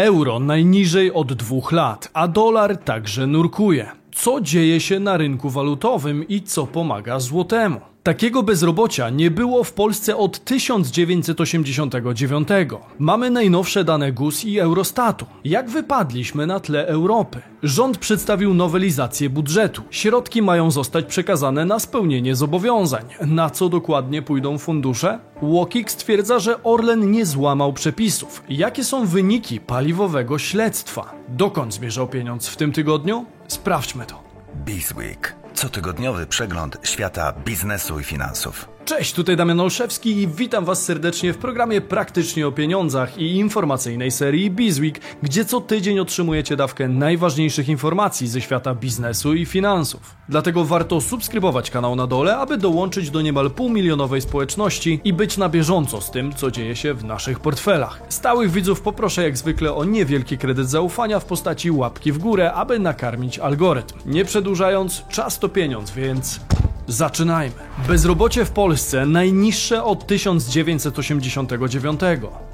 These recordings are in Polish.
Euro najniżej od dwóch lat, a dolar także nurkuje. Co dzieje się na rynku walutowym i co pomaga złotemu? Takiego bezrobocia nie było w Polsce od 1989. Mamy najnowsze dane GUS i Eurostatu. Jak wypadliśmy na tle Europy? Rząd przedstawił nowelizację budżetu. Środki mają zostać przekazane na spełnienie zobowiązań. Na co dokładnie pójdą fundusze? Łokik stwierdza, że Orlen nie złamał przepisów. Jakie są wyniki paliwowego śledztwa? Dokąd zmierzał pieniądz w tym tygodniu? Sprawdźmy to. Bizweek. Cotygodniowy przegląd świata biznesu i finansów. Cześć, tutaj Damian Olszewski i witam Was serdecznie w programie Praktycznie o Pieniądzach i informacyjnej serii Bizweek, gdzie co tydzień otrzymujecie dawkę najważniejszych informacji ze świata biznesu i finansów. Dlatego warto subskrybować kanał na dole, aby dołączyć do niemal półmilionowej społeczności i być na bieżąco z tym, co dzieje się w naszych portfelach. Stałych widzów poproszę jak zwykle o niewielki kredyt zaufania w postaci łapki w górę, aby nakarmić algorytm. Nie przedłużając, czas to pieniądz, więc Zaczynajmy. Bezrobocie w Polsce najniższe od 1989.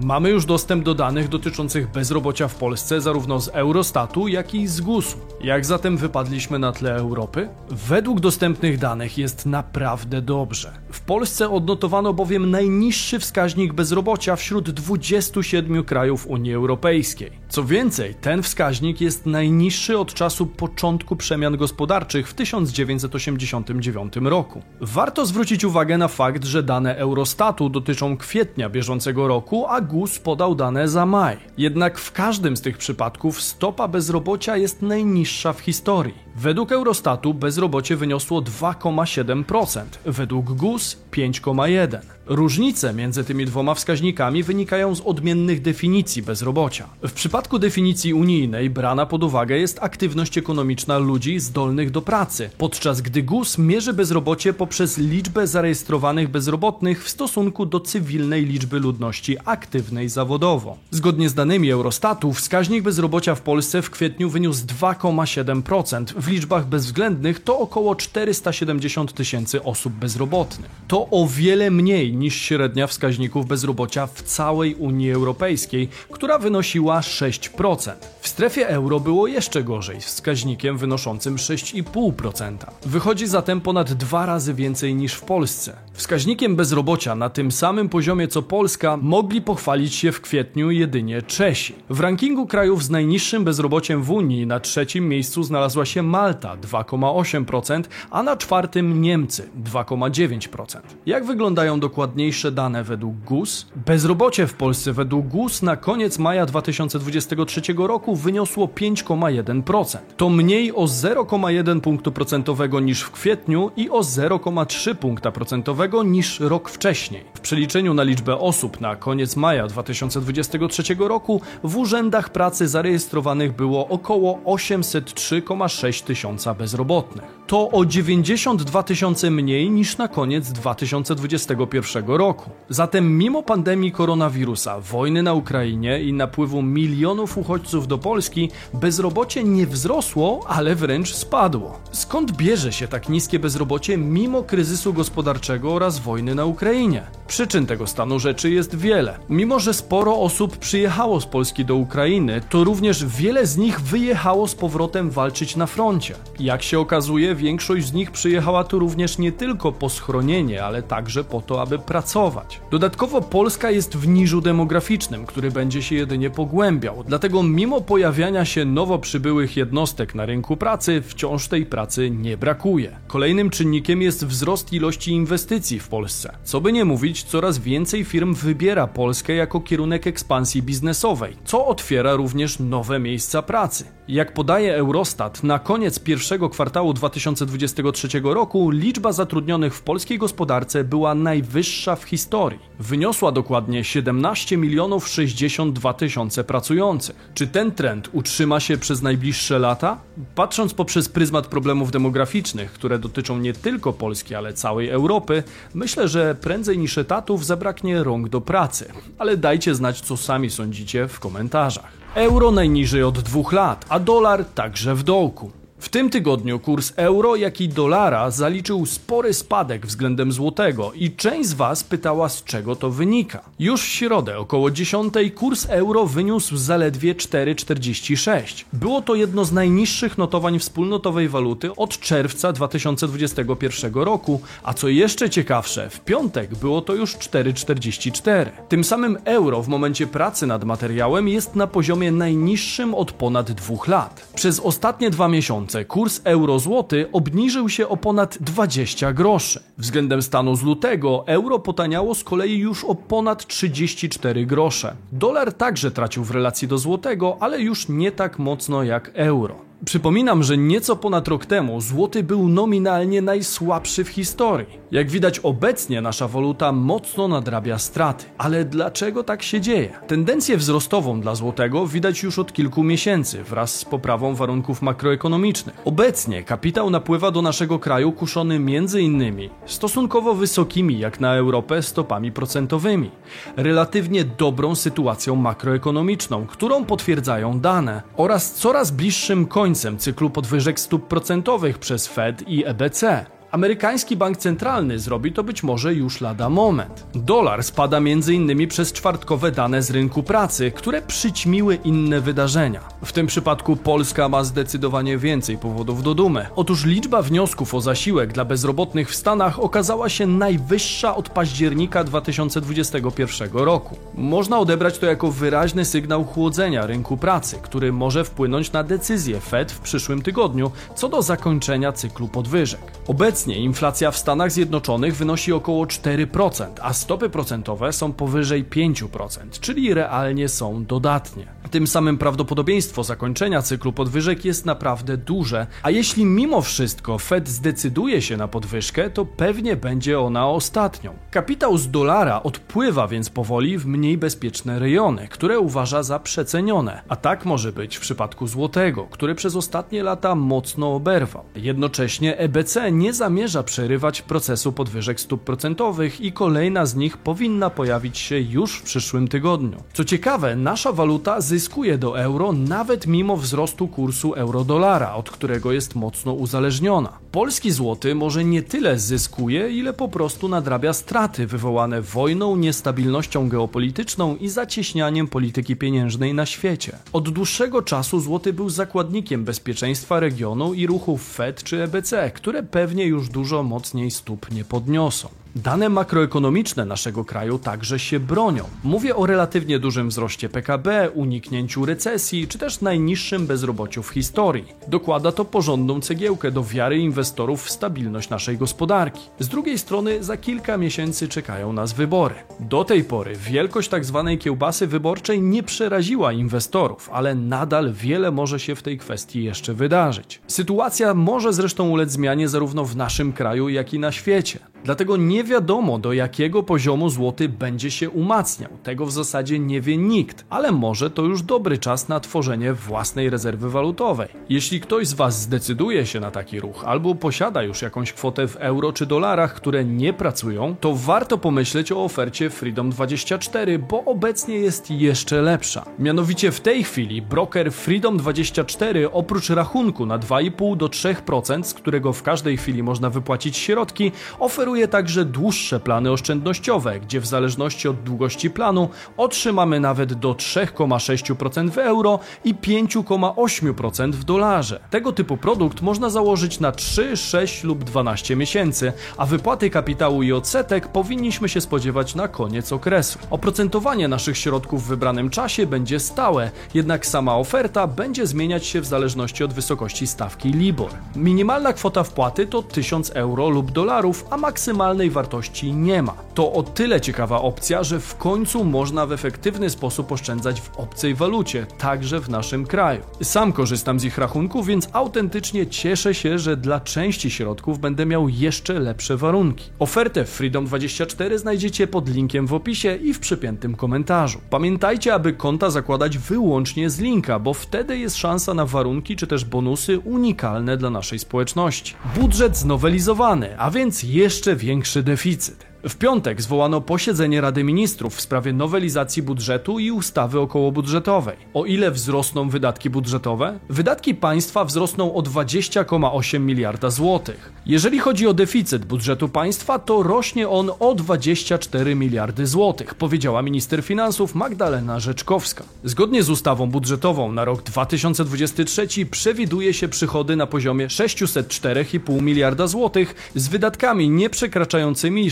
Mamy już dostęp do danych dotyczących bezrobocia w Polsce zarówno z Eurostatu, jak i z GUS-u. Jak zatem wypadliśmy na tle Europy? Według dostępnych danych jest naprawdę dobrze. W Polsce odnotowano bowiem najniższy wskaźnik bezrobocia wśród 27 krajów Unii Europejskiej. Co więcej, ten wskaźnik jest najniższy od czasu początku przemian gospodarczych w 1989 roku. Warto zwrócić uwagę na fakt, że dane Eurostatu dotyczą kwietnia bieżącego roku, a GUS podał dane za maj. Jednak w każdym z tych przypadków stopa bezrobocia jest najniższa w historii. Według Eurostatu bezrobocie wyniosło 2,7%, według GUS 5,1%. Różnice między tymi dwoma wskaźnikami wynikają z odmiennych definicji bezrobocia. W przypadku definicji unijnej brana pod uwagę jest aktywność ekonomiczna ludzi zdolnych do pracy, podczas gdy GUS mierzy bezrobocie poprzez liczbę zarejestrowanych bezrobotnych w stosunku do cywilnej liczby ludności aktywnej zawodowo. Zgodnie z danymi Eurostatu wskaźnik bezrobocia w Polsce w kwietniu wyniósł 2,7%, w liczbach bezwzględnych to około 470 tysięcy osób bezrobotnych. To o wiele mniej niż średnia wskaźników bezrobocia w całej Unii Europejskiej, która wynosiła 6%. W strefie euro było jeszcze gorzej, z wskaźnikiem wynoszącym 6,5%. Wychodzi zatem ponad dwa razy więcej niż w Polsce. Wskaźnikiem bezrobocia na tym samym poziomie co Polska mogli pochwalić się w kwietniu jedynie Czesi. W rankingu krajów z najniższym bezrobociem w Unii na trzecim miejscu znalazła się 2,8%, a na czwartym Niemcy 2,9%. Jak wyglądają dokładniejsze dane według GUS? Bezrobocie w Polsce według GUS na koniec maja 2023 roku wyniosło 5,1%. To mniej o 0,1 punktu procentowego niż w kwietniu i o 0,3 punkta procentowego niż rok wcześniej. W przeliczeniu na liczbę osób na koniec maja 2023 roku w urzędach pracy zarejestrowanych było około 803,6 tysiąca bezrobotnych. To o 92 tysiące mniej niż na koniec 2021 roku. Zatem mimo pandemii koronawirusa, wojny na Ukrainie i napływu milionów uchodźców do Polski, bezrobocie nie wzrosło, ale wręcz spadło. Skąd bierze się tak niskie bezrobocie mimo kryzysu gospodarczego oraz wojny na Ukrainie? Przyczyn tego stanu rzeczy jest wiele. Mimo, że sporo osób przyjechało z Polski do Ukrainy, to również wiele z nich wyjechało z powrotem walczyć na froncie. Jak się okazuje, większość z nich przyjechała tu również nie tylko po schronienie, ale także po to, aby pracować. Dodatkowo Polska jest w niżu demograficznym, który będzie się jedynie pogłębiał. Dlatego mimo pojawiania się nowo przybyłych jednostek na rynku pracy, wciąż tej pracy nie brakuje. Kolejnym czynnikiem jest wzrost ilości inwestycji w Polsce. Co by nie mówić, coraz więcej firm wybiera Polskę jako kierunek ekspansji biznesowej, co otwiera również nowe miejsca pracy. Jak podaje Eurostat, na koniec pierwszego kwartału 2023 roku liczba zatrudnionych w polskiej gospodarce była najwyższa w historii. Wyniosła dokładnie 17 milionów 62 tysiące pracujących. Czy ten trend utrzyma się przez najbliższe lata? Patrząc poprzez pryzmat problemów demograficznych, które dotyczą nie tylko Polski, ale całej Europy, myślę, że prędzej niż etatów zabraknie rąk do pracy. Ale dajcie znać, co sami sądzicie w komentarzach. Euro najniżej od dwóch lat, a dolar także w dołku. W tym tygodniu kurs euro, jak i dolara zaliczył spory spadek względem złotego i część z Was pytała z czego to wynika. Już w środę około 10 kurs euro wyniósł zaledwie 4,46. Było to jedno z najniższych notowań wspólnotowej waluty od czerwca 2021 roku, a co jeszcze ciekawsze, w piątek było to już 4,44. Tym samym euro w momencie pracy nad materiałem jest na poziomie najniższym od ponad dwóch lat. Przez ostatnie dwa miesiące kurs euro-złoty obniżył się o ponad 20 groszy. Względem stanu z lutego euro potaniało z kolei już o ponad 34 grosze. Dolar także tracił w relacji do złotego, ale już nie tak mocno jak euro. Przypominam, że nieco ponad rok temu złoty był nominalnie najsłabszy w historii. Jak widać obecnie nasza waluta mocno nadrabia straty. Ale dlaczego tak się dzieje? Tendencję wzrostową dla złotego widać już od kilku miesięcy wraz z poprawą warunków makroekonomicznych. Obecnie kapitał napływa do naszego kraju kuszony innymi stosunkowo wysokimi jak na Europę stopami procentowymi, relatywnie dobrą sytuacją makroekonomiczną, którą potwierdzają dane oraz coraz bliższym końcem końcem cyklu podwyżek stóp procentowych przez Fed i EBC. Amerykański bank centralny zrobi to być może już lada moment. Dolar spada m.in. przez czwartkowe dane z rynku pracy, które przyćmiły inne wydarzenia. W tym przypadku Polska ma zdecydowanie więcej powodów do dumy. Otóż liczba wniosków o zasiłek dla bezrobotnych w Stanach okazała się najwyższa od października 2021 roku. Można odebrać to jako wyraźny sygnał chłodzenia rynku pracy, który może wpłynąć na decyzję Fed w przyszłym tygodniu co do zakończenia cyklu podwyżek. Obecnie Obecnie inflacja w Stanach Zjednoczonych wynosi około 4%, a stopy procentowe są powyżej 5%, czyli realnie są dodatnie. Tym samym prawdopodobieństwo zakończenia cyklu podwyżek jest naprawdę duże, a jeśli mimo wszystko Fed zdecyduje się na podwyżkę, to pewnie będzie ona ostatnią. Kapitał z dolara odpływa więc powoli w mniej bezpieczne rejony, które uważa za przecenione, a tak może być w przypadku złotego, który przez ostatnie lata mocno oberwał. Jednocześnie EBC nie zamierza przerywać procesu podwyżek stóp procentowych i kolejna z nich powinna pojawić się już w przyszłym tygodniu. Co ciekawe, nasza waluta zyskuje do euro nawet mimo wzrostu kursu euro-dolara, od którego jest mocno uzależniona. Polski złoty może nie tyle zyskuje, ile po prostu nadrabia straty wywołane wojną, niestabilnością geopolityczną i zacieśnianiem polityki pieniężnej na świecie. Od dłuższego czasu złoty był zakładnikiem bezpieczeństwa regionu i ruchów Fed czy EBC, które pewnie już dużo mocniej stóp nie podniosą. Dane makroekonomiczne naszego kraju także się bronią. Mówię o relatywnie dużym wzroście PKB, uniknięciu recesji, czy też najniższym bezrobociu w historii. Dokłada to porządną cegiełkę do wiary inwestorów w stabilność naszej gospodarki. Z drugiej strony za kilka miesięcy czekają nas wybory. Do tej pory wielkość tzw. Tak kiełbasy wyborczej nie przeraziła inwestorów, ale nadal wiele może się w tej kwestii jeszcze wydarzyć. Sytuacja może zresztą ulec zmianie zarówno w naszym kraju, jak i na świecie. Dlatego nie wiadomo do jakiego poziomu złoty będzie się umacniał. Tego w zasadzie nie wie nikt, ale może to już dobry czas na tworzenie własnej rezerwy walutowej. Jeśli ktoś z Was zdecyduje się na taki ruch albo posiada już jakąś kwotę w euro czy dolarach, które nie pracują, to warto pomyśleć o ofercie Freedom24, bo obecnie jest jeszcze lepsza. Mianowicie w tej chwili broker Freedom24 oprócz rachunku na 2,5 do 3%, z którego w każdej chwili można wypłacić środki, oferuje Oferuje także dłuższe plany oszczędnościowe, gdzie w zależności od długości planu otrzymamy nawet do 3,6% w euro i 5,8% w dolarze. Tego typu produkt można założyć na 3, 6 lub 12 miesięcy, a wypłaty kapitału i odsetek powinniśmy się spodziewać na koniec okresu. Oprocentowanie naszych środków w wybranym czasie będzie stałe, jednak sama oferta będzie zmieniać się w zależności od wysokości stawki LIBOR. Minimalna kwota wpłaty to 1000 euro lub dolarów, a maksymalna maksymalnej wartości nie ma. To o tyle ciekawa opcja, że w końcu można w efektywny sposób oszczędzać w obcej walucie, także w naszym kraju. Sam korzystam z ich rachunków, więc autentycznie cieszę się, że dla części środków będę miał jeszcze lepsze warunki. Ofertę Freedom24 znajdziecie pod linkiem w opisie i w przypiętym komentarzu. Pamiętajcie, aby konta zakładać wyłącznie z linka, bo wtedy jest szansa na warunki czy też bonusy unikalne dla naszej społeczności. Budżet znowelizowany, a więc jeszcze większy deficyt. W piątek zwołano posiedzenie Rady Ministrów w sprawie nowelizacji budżetu i ustawy okołobudżetowej. O ile wzrosną wydatki budżetowe? Wydatki państwa wzrosną o 20,8 miliarda złotych. Jeżeli chodzi o deficyt budżetu państwa, to rośnie on o 24 miliardy złotych, powiedziała minister finansów Magdalena Rzeczkowska. Zgodnie z ustawą budżetową na rok 2023 przewiduje się przychody na poziomie 604,5 miliarda złotych z wydatkami nie przekraczającymi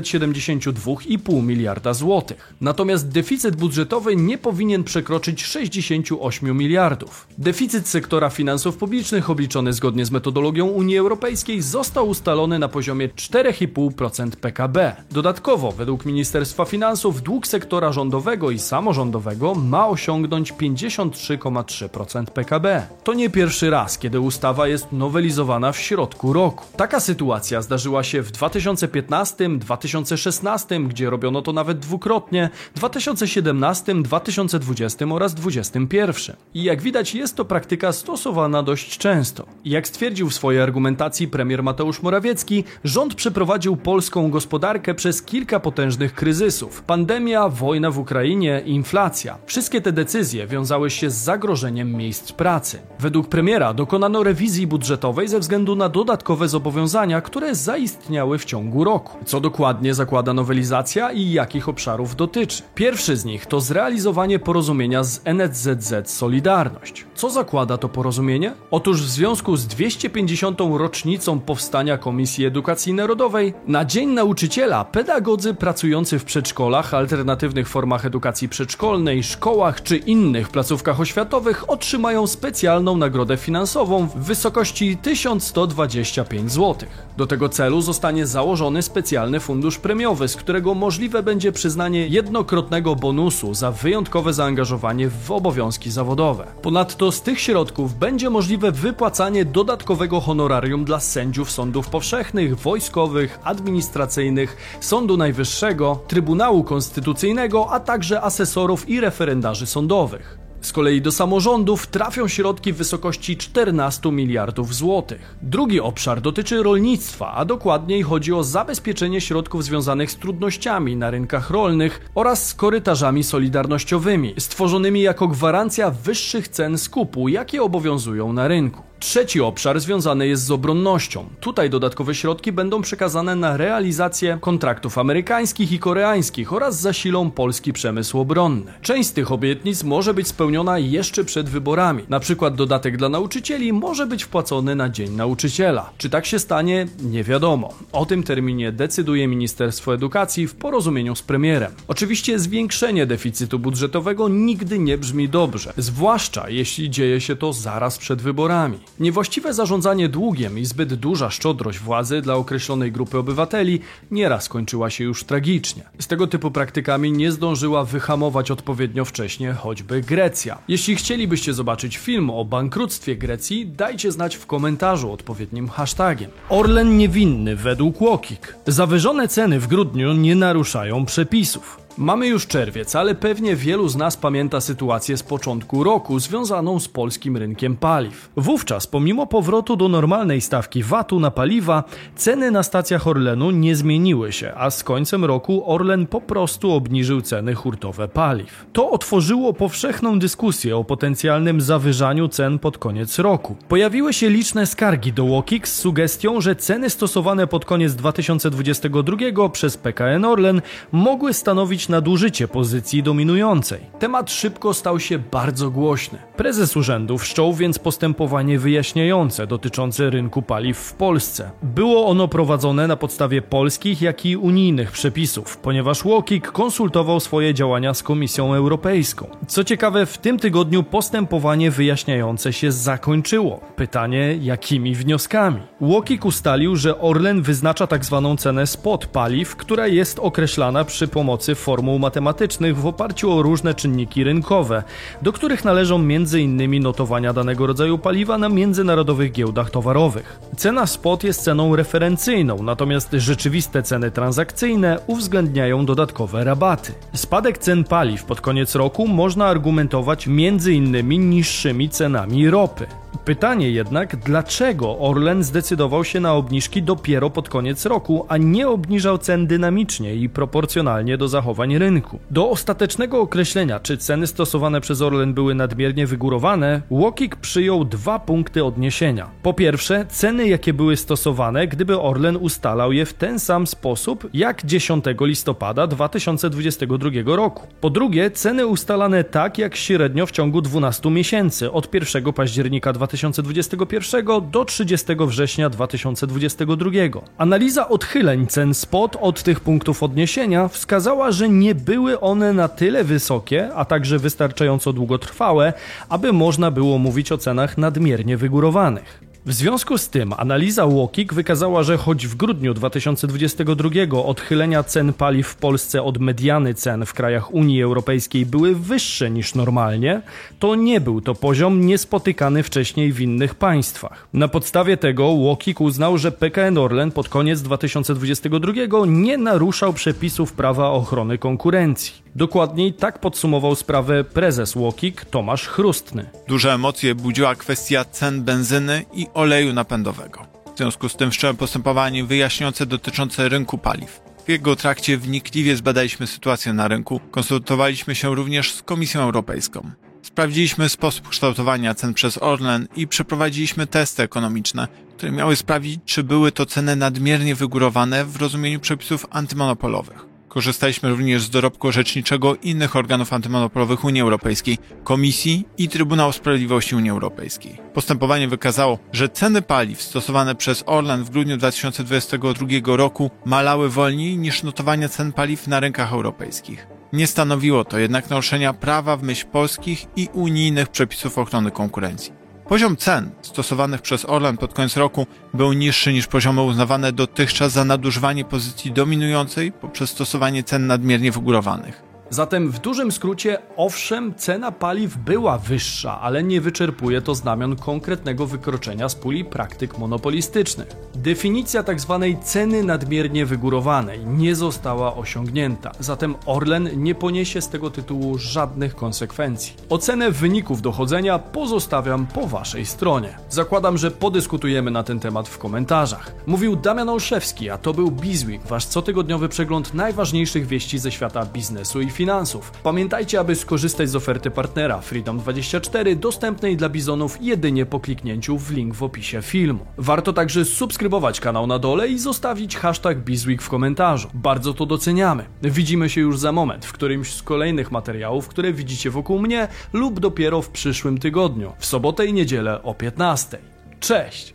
672,5 miliarda złotych. Natomiast deficyt budżetowy nie powinien przekroczyć 68 miliardów. Deficyt sektora finansów publicznych obliczony zgodnie z metodologią Unii Europejskiej został ustalony na poziomie 4,5% PKB. Dodatkowo, według Ministerstwa Finansów, dług sektora rządowego i samorządowego ma osiągnąć 53,3% PKB. To nie pierwszy raz, kiedy ustawa jest nowelizowana w środku roku. Taka sytuacja zdarzyła się w 2015, 2016, gdzie robiono to nawet dwukrotnie, 2017, 2020 oraz 2021. I jak widać, jest to praktyka stosowana dość często. Jak stwierdził w swojej argumentacji premier Mateusz Morawiecki, rząd przeprowadził polską gospodarkę przez kilka potężnych kryzysów: pandemia, wojna w Ukrainie, inflacja. Wszystkie te decyzje wiązały się z zagrożeniem miejsc pracy. Według premiera dokonano rewizji budżetowej ze względu na dodatkowe zobowiązania, które zaistniały w ciągu roku. Co dokładnie zakłada nowelizacja i jakich obszarów dotyczy? Pierwszy z nich to zrealizowanie porozumienia z NSZZ Solidarność. Co zakłada to porozumienie? Otóż w związku z 250. rocznicą powstania Komisji Edukacji Narodowej, na Dzień Nauczyciela pedagodzy pracujący w przedszkolach, alternatywnych formach edukacji przedszkolnej, szkołach czy innych placówkach oświatowych otrzymają specjalną nagrodę finansową w wysokości 1125 zł. Do tego celu zostanie założony specjalny fundusz premiowy, z którego możliwe będzie przyznanie jednokrotnego bonusu za wyjątkowe zaangażowanie w obowiązki zawodowe. Ponadto z tych środków będzie możliwe wypłacanie dodatkowego honorarium dla sędziów sądów powszechnych, wojskowych, administracyjnych, Sądu Najwyższego, Trybunału Konstytucyjnego, a także asesorów i referendarzy sądowych. Z kolei do samorządów trafią środki w wysokości 14 miliardów złotych. Drugi obszar dotyczy rolnictwa, a dokładniej chodzi o zabezpieczenie środków związanych z trudnościami na rynkach rolnych oraz z korytarzami solidarnościowymi, stworzonymi jako gwarancja wyższych cen skupu, jakie obowiązują na rynku. Trzeci obszar związany jest z obronnością. Tutaj dodatkowe środki będą przekazane na realizację kontraktów amerykańskich i koreańskich oraz zasilą polski przemysł obronny. Część z tych obietnic może być spełniona jeszcze przed wyborami. Na przykład dodatek dla nauczycieli może być wpłacony na Dzień Nauczyciela. Czy tak się stanie? Nie wiadomo. O tym terminie decyduje Ministerstwo Edukacji w porozumieniu z premierem. Oczywiście zwiększenie deficytu budżetowego nigdy nie brzmi dobrze, zwłaszcza jeśli dzieje się to zaraz przed wyborami. Niewłaściwe zarządzanie długiem i zbyt duża szczodrość władzy dla określonej grupy obywateli nieraz kończyła się już tragicznie. Z tego typu praktykami nie zdążyła wyhamować odpowiednio wcześnie choćby Grecja. Jeśli chcielibyście zobaczyć film o bankructwie Grecji, dajcie znać w komentarzu odpowiednim hashtagiem. Orlen niewinny według Łokik. Zawyżone ceny w grudniu nie naruszają przepisów. Mamy już czerwiec, ale pewnie wielu z nas pamięta sytuację z początku roku związaną z polskim rynkiem paliw. Wówczas, pomimo powrotu do normalnej stawki VAT-u na paliwa, ceny na stacjach Orlenu nie zmieniły się, a z końcem roku Orlen po prostu obniżył ceny hurtowe paliw. To otworzyło powszechną dyskusję o potencjalnym zawyżaniu cen pod koniec roku. Pojawiły się liczne skargi do Łokik z sugestią, że ceny stosowane pod koniec 2022 przez PKN Orlen mogły stanowić nadużycie pozycji dominującej. Temat szybko stał się bardzo głośny. Prezes urzędu wszczął więc postępowanie wyjaśniające dotyczące rynku paliw w Polsce. Było ono prowadzone na podstawie polskich, jak i unijnych przepisów, ponieważ Łokik konsultował swoje działania z Komisją Europejską. Co ciekawe, w tym tygodniu postępowanie wyjaśniające się zakończyło. Pytanie, jakimi wnioskami? Łokik ustalił, że Orlen wyznacza tzw. Tak cenę spot paliw, która jest określana przy pomocy form formuł matematycznych w oparciu o różne czynniki rynkowe, do których należą m.in. notowania danego rodzaju paliwa na międzynarodowych giełdach towarowych. Cena spot jest ceną referencyjną, natomiast rzeczywiste ceny transakcyjne uwzględniają dodatkowe rabaty. Spadek cen paliw pod koniec roku można argumentować m.in. niższymi cenami ropy. Pytanie jednak, dlaczego Orlen zdecydował się na obniżki dopiero pod koniec roku, a nie obniżał cen dynamicznie i proporcjonalnie do zachowań rynku? Do ostatecznego określenia, czy ceny stosowane przez Orlen były nadmiernie wygórowane, Łokik przyjął dwa punkty odniesienia. Po pierwsze, ceny jakie były stosowane, gdyby Orlen ustalał je w ten sam sposób jak 10 listopada 2022 roku. Po drugie, ceny ustalane tak jak średnio w ciągu 12 miesięcy od 1 października 2021 do 30 września 2022. Analiza odchyleń cen spot od tych punktów odniesienia wskazała, że nie były one na tyle wysokie, a także wystarczająco długotrwałe, aby można było mówić o cenach nadmiernie wygórowanych. W związku z tym analiza Łokik wykazała, że choć w grudniu 2022 odchylenia cen paliw w Polsce od mediany cen w krajach Unii Europejskiej były wyższe niż normalnie, to nie był to poziom niespotykany wcześniej w innych państwach. Na podstawie tego Łokik uznał, że PKN Orlen pod koniec 2022 nie naruszał przepisów prawa ochrony konkurencji. Dokładniej tak podsumował sprawę prezes Łokik Tomasz Chrustny. Duże emocje budziła kwestia cen benzyny i oleju napędowego. W związku z tym wszczęłem postępowanie wyjaśniające dotyczące rynku paliw. W jego trakcie wnikliwie zbadaliśmy sytuację na rynku, konsultowaliśmy się również z Komisją Europejską. Sprawdziliśmy sposób kształtowania cen przez Orlen i przeprowadziliśmy testy ekonomiczne, które miały sprawić, czy były to ceny nadmiernie wygórowane w rozumieniu przepisów antymonopolowych. Korzystaliśmy również z dorobku orzeczniczego innych organów antymonopolowych Unii Europejskiej, Komisji i Trybunału Sprawiedliwości Unii Europejskiej. Postępowanie wykazało, że ceny paliw stosowane przez Orlen w grudniu 2022 roku malały wolniej niż notowania cen paliw na rynkach europejskich. Nie stanowiło to jednak naruszenia prawa w myśl polskich i unijnych przepisów ochrony konkurencji. Poziom cen stosowanych przez Orlen pod koniec roku był niższy niż poziomy uznawane dotychczas za nadużywanie pozycji dominującej poprzez stosowanie cen nadmiernie wygórowanych. Zatem w dużym skrócie, owszem, cena paliw była wyższa, ale nie wyczerpuje to znamion konkretnego wykroczenia z puli praktyk monopolistycznych. Definicja tzw. Tak ceny nadmiernie wygórowanej nie została osiągnięta, zatem Orlen nie poniesie z tego tytułu żadnych konsekwencji. Ocenę wyników dochodzenia pozostawiam po waszej stronie. Zakładam, że podyskutujemy na ten temat w komentarzach. Mówił Damian Olszewski, a to był Bizweek, wasz cotygodniowy przegląd najważniejszych wieści ze świata biznesu i finansów. Pamiętajcie, aby skorzystać z oferty partnera Freedom24 dostępnej dla bizonów jedynie po kliknięciu w link w opisie filmu. Warto także subskrybować kanał na dole i zostawić hashtag Bizweek w komentarzu. Bardzo to doceniamy. Widzimy się już za moment w którymś z kolejnych materiałów, które widzicie wokół mnie lub dopiero w przyszłym tygodniu, w sobotę i niedzielę o 15. Cześć!